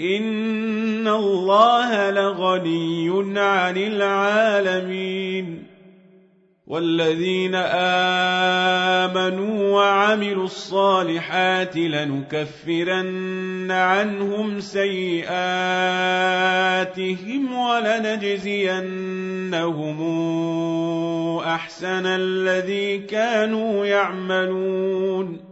إن الله لغني عن العالمين والذين آمنوا وعملوا الصالحات لنكفرن عنهم سيئاتهم ولنجزينهم أحسن الذي كانوا يعملون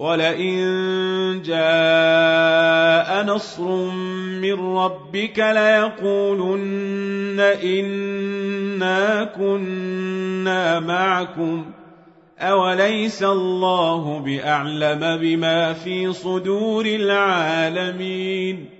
ولئن جاء نصر من ربك ليقولن إنا كنا معكم أوليس الله بأعلم بما في صدور العالمين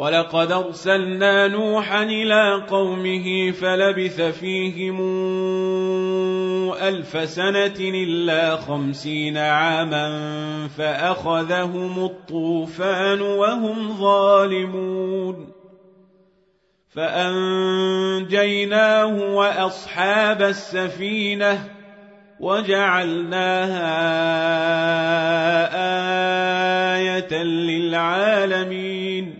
ولقد أرسلنا نوحا إلى قومه فلبث فيهم ألف سنة إلا خمسين عاما فأخذهم الطوفان وهم ظالمون فأنجيناه وأصحاب السفينة وجعلناها آية للعالمين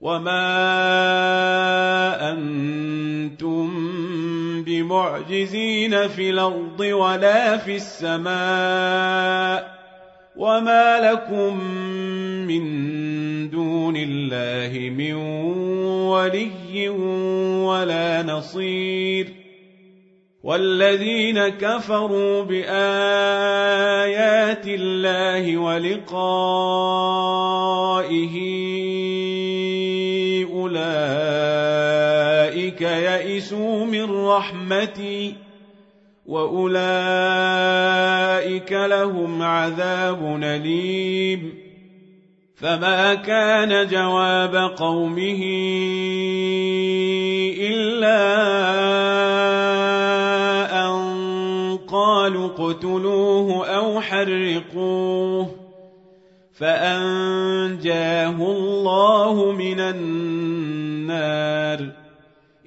وما أنتم بمعجزين في الأرض ولا في السماء وما لكم من دون الله من ولي ولا نصير والذين كفروا بآيات الله ولقائه أولئك يئسوا من رحمتي وأولئك لهم عذاب أليم. فما كان جواب قومه إلا أن قالوا اقتلوه أو حرقوه. فأنجاه الله من النار.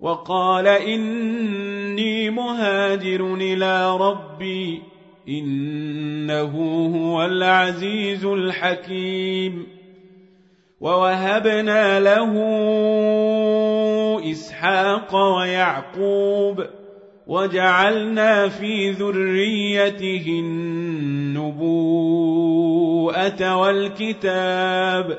وقال إني مهاجر إلى ربي إنه هو العزيز الحكيم. ووهبنا له إسحاق ويعقوب وجعلنا في ذريته النبوءة والكتاب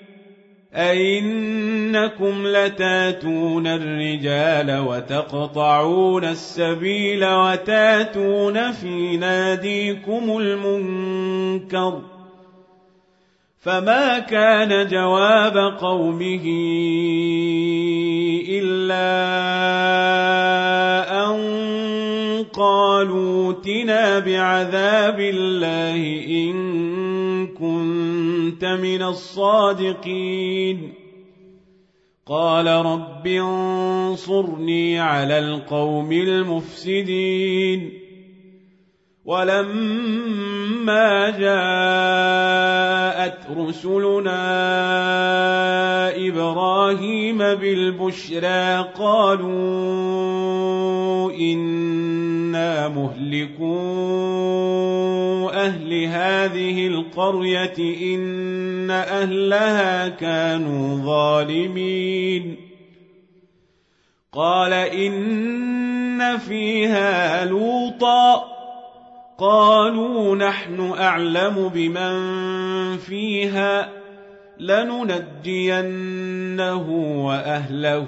أئنكم لتاتون الرجال وتقطعون السبيل وتاتون في ناديكم المنكر فما كان جواب قومه إلا أن قالوا اتنا بعذاب الله إن كنت من الصادقين. قال رب انصرني على القوم المفسدين. ولما جاءت رسلنا إبراهيم بالبشرى قالوا إنا مهلكون أهل هذه القرية إن أهلها كانوا ظالمين. قال إن فيها لوطا. قالوا نحن أعلم بمن فيها لننجينه وأهله.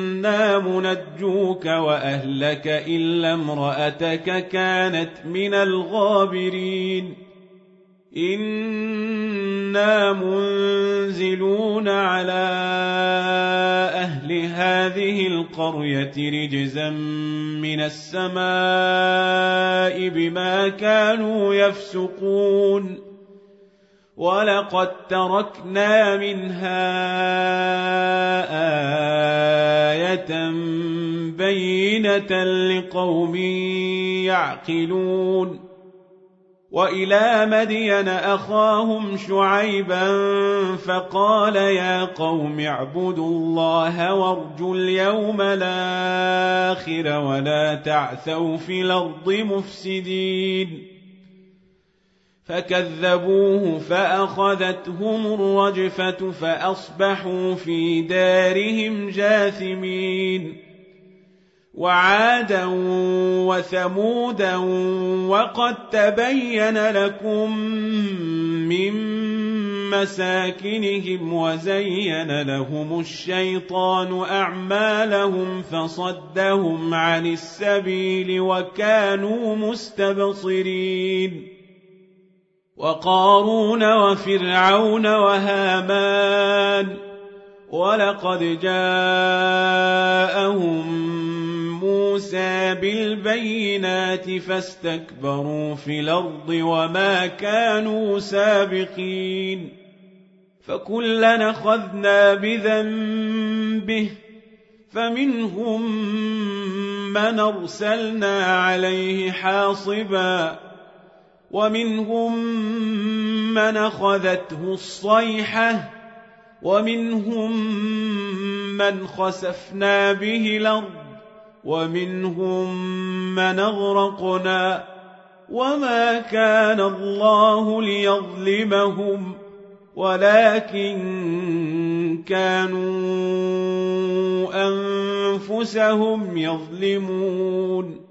إنا منجوك وأهلك إلا امرأتك كانت من الغابرين إنا منزلون على أهل هذه القرية رجزا من السماء بما كانوا يفسقون ولقد تركنا منها آية بينة لقوم يعقلون والى مدين اخاهم شعيبا فقال يا قوم اعبدوا الله وارجوا اليوم الآخر ولا تعثوا في الأرض مفسدين فكذبوه فاخذتهم الرجفه فاصبحوا في دارهم جاثمين وعادا وثمودا وقد تبين لكم من مساكنهم وزين لهم الشيطان أعمالهم فصدهم عن السبيل وكانوا مستبصرين وقارون وفرعون وهامان ولقد جاءهم موسى بالبينات فاستكبروا في الأرض وما كانوا سابقين فكلا أخذنا بذنبه فمنهم من أرسلنا عليه حاصبا ومنهم من أخذته الصيحة ومنهم من خسفنا به الأرض ومنهم من أغرقنا وما كان الله ليظلمهم ولكن كانوا أنفسهم يظلمون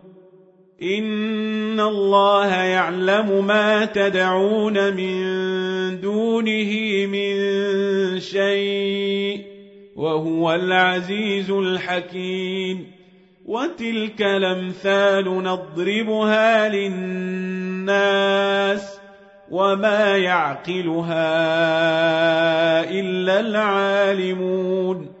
ان الله يعلم ما تدعون من دونه من شيء وهو العزيز الحكيم وتلك الامثال نضربها للناس وما يعقلها الا العالمون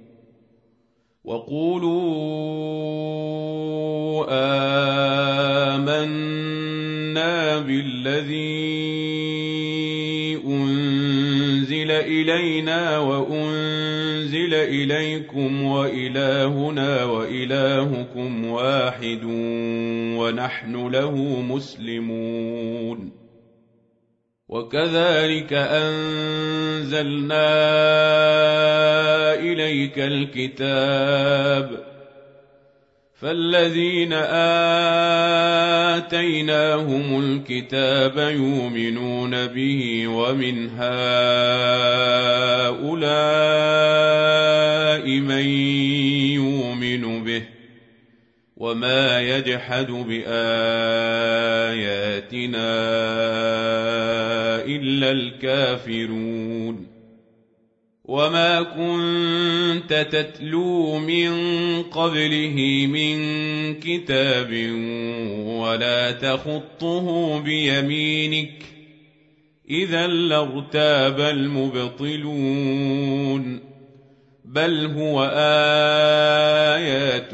وقولوا آمنا بالذي أنزل إلينا وأنزل إليكم وإلهنا وإلهكم واحد ونحن له مسلمون وكذلك أنزلنا إليك الكتاب فالذين آتيناهم الكتاب يؤمنون به ومن هؤلاء من وما يجحد بآياتنا إلا الكافرون وما كنت تتلو من قبله من كتاب ولا تخطه بيمينك اذا لارتاب المبطلون بل هو ايات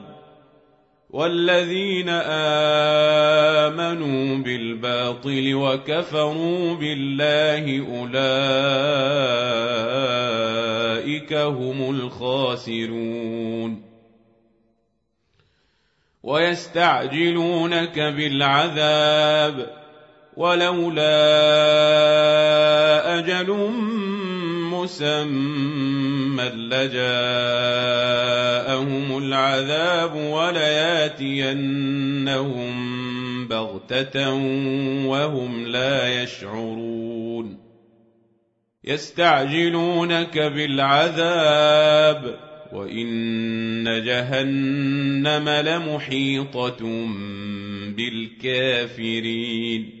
والذين آمنوا بالباطل وكفروا بالله أولئك هم الخاسرون. ويستعجلونك بالعذاب ولولا أجل مسمى لجاءهم العذاب ولياتينهم بغتة وهم لا يشعرون. يستعجلونك بالعذاب وإن جهنم لمحيطة بالكافرين.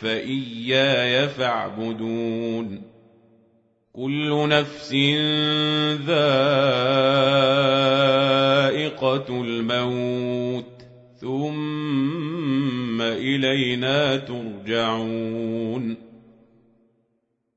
فإياي فاعبدون. كل نفس ذائقة الموت ثم إلينا ترجعون.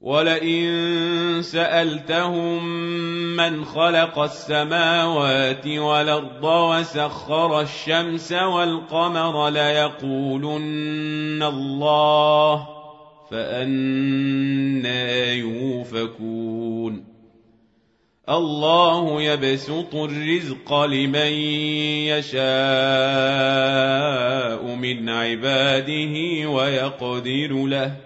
ولئن سألتهم من خلق السماوات والأرض وسخر الشمس والقمر ليقولن الله فأنا يوفكون الله يبسط الرزق لمن يشاء من عباده ويقدر له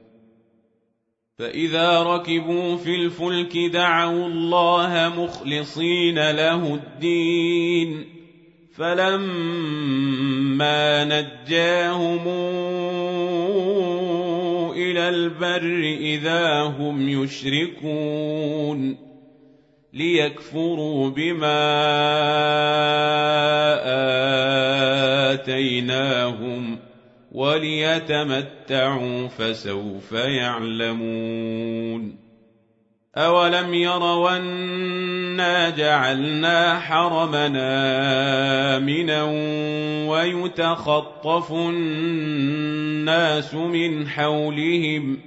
فإذا ركبوا في الفلك دعوا الله مخلصين له الدين فلما نجاهم إلى البر إذا هم يشركون ليكفروا بما آتيناهم ۖ وليتمتعوا فسوف يعلمون أولم يروا أنا جعلنا حرمنا آمنا ويتخطف الناس من حولهم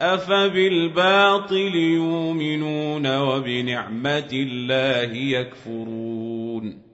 أفبالباطل يؤمنون وبنعمة الله يكفرون